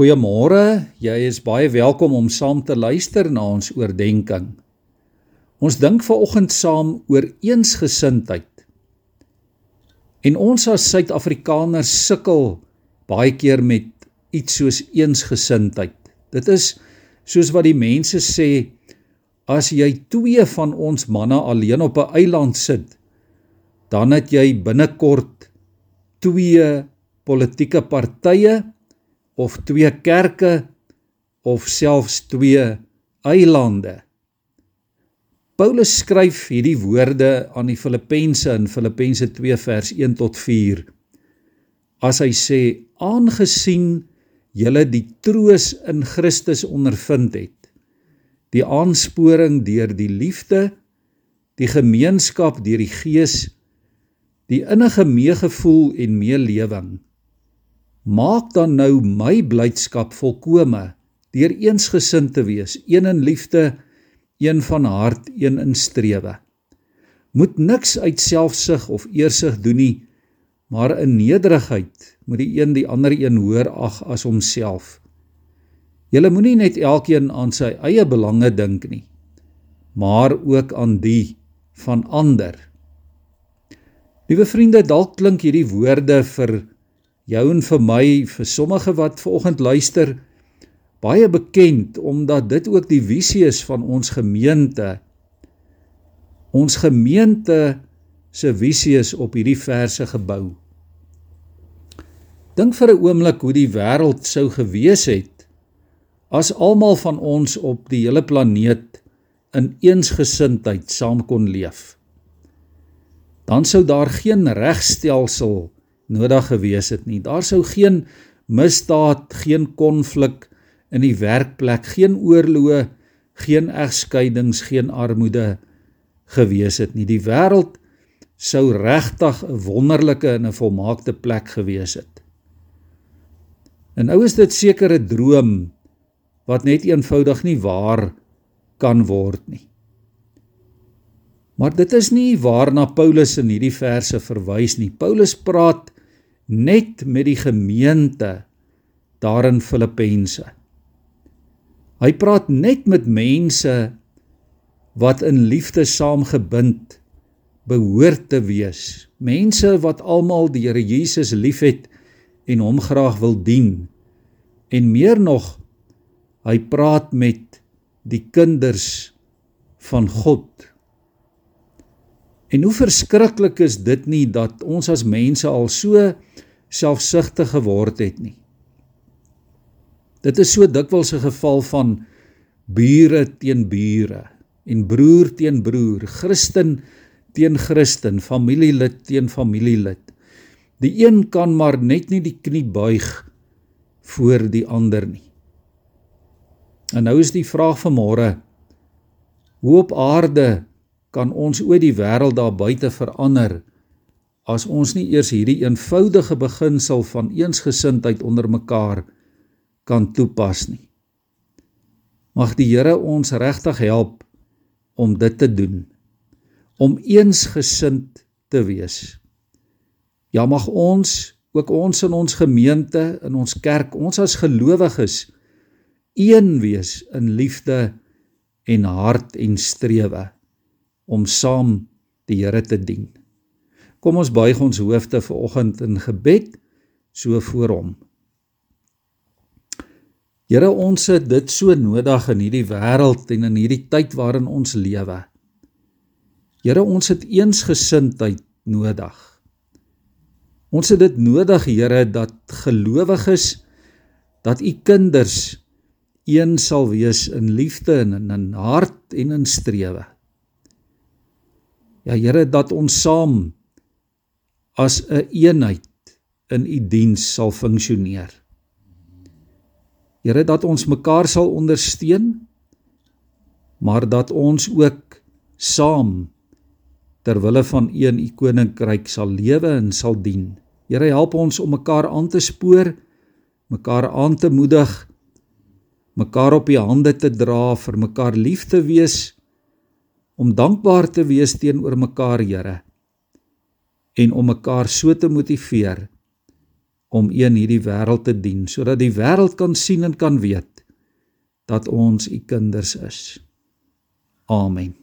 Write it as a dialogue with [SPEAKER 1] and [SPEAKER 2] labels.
[SPEAKER 1] Goeiemôre, jy is baie welkom om saam te luister na ons oordeenking. Ons dink vanoggend saam oor eensgesindheid. En ons as Suid-Afrikaners sukkel baie keer met iets soos eensgesindheid. Dit is soos wat die mense sê as jy twee van ons manne alleen op 'n eiland sit, dan het jy binnekort twee politieke partye of twee kerke of selfs twee eilande. Paulus skryf hierdie woorde aan die Filippense in Filippense 2 vers 1 tot 4. As hy sê aangesien julle die troos in Christus ondervind het, die aansporing deur die liefde, die gemeenskap deur die Gees, die innige meegevoel en meelewing Maak dan nou my blydskap volkome deur eensgesind te wees, een in liefde, een van hart, een in strewe. Moet niks uit selfsug of eersug doen nie, maar in nederigheid moet die een die ander een hoër ag as homself. Julle moenie net elkeen aan sy eie belange dink nie, maar ook aan die van ander. Liewe vriende, dalk klink hierdie woorde vir jou en vir my, vir sommige wat vanoggend luister, baie bekend omdat dit ook die visie is van ons gemeente. Ons gemeente se visie is op hierdie verse gebou. Dink vir 'n oomblik hoe die wêreld sou gewees het as almal van ons op die hele planeet in eensgesindheid saam kon leef. Dan sou daar geen regstelsel nodig gewees het nie. Daar sou geen misdaad, geen konflik in die werkplek, geen oorloë, geen egskeidings, geen armoede gewees het nie. Die wêreld sou regtig 'n wonderlike en 'n volmaakte plek gewees het. En nou is dit seker 'n droom wat net eenvoudig nie waar kan word nie. Maar dit is nie waarna Paulus in hierdie verse verwys nie. Paulus praat net met die gemeente daar in Filippense. Hy praat net met mense wat in liefde saamgebind behoort te wees. Mense wat almal die Here Jesus liefhet en hom graag wil dien. En meer nog, hy praat met die kinders van God. En hoe verskriklik is dit nie dat ons as mense al so selfsugtig geword het nie. Dit is so dikwels 'n geval van bure teen bure en broer teen broer, Christen teen Christen, familielid teen familielid. Die een kan maar net nie die knie buig voor die ander nie. En nou is die vraag van môre: Hoe op aarde kan ons ooit die wêreld daar buite verander as ons nie eers hierdie eenvoudige beginsel van eensgesindheid onder mekaar kan toepas nie. Mag die Here ons regtig help om dit te doen, om eensgesind te wees. Ja mag ons, ook ons in ons gemeente, in ons kerk, ons as gelowiges een wees in liefde en hart en strewe om saam die Here te dien. Kom ons buig ons hoofde ver oggend in gebed so voor hom. Here ons het dit so nodig in hierdie wêreld en in hierdie tyd waarin ons lewe. Here ons het eensgesindheid nodig. Ons het dit nodig Here dat gelowiges dat u kinders een sal wees in liefde en in, hart en in strewe. Ja Here dat ons saam as 'n een eenheid in u diens sal funksioneer. Here dat ons mekaar sal ondersteun maar dat ons ook saam ter wille van een u koninkryk sal lewe en sal dien. Here help ons om mekaar aan te spoor, mekaar aan te moedig, mekaar op die hande te dra, vir mekaar lief te wees, om dankbaar te wees teenoor mekaar, Here en om mekaar so te motiveer om in hierdie wêreld te dien sodat die wêreld kan sien en kan weet dat ons U kinders is. Amen.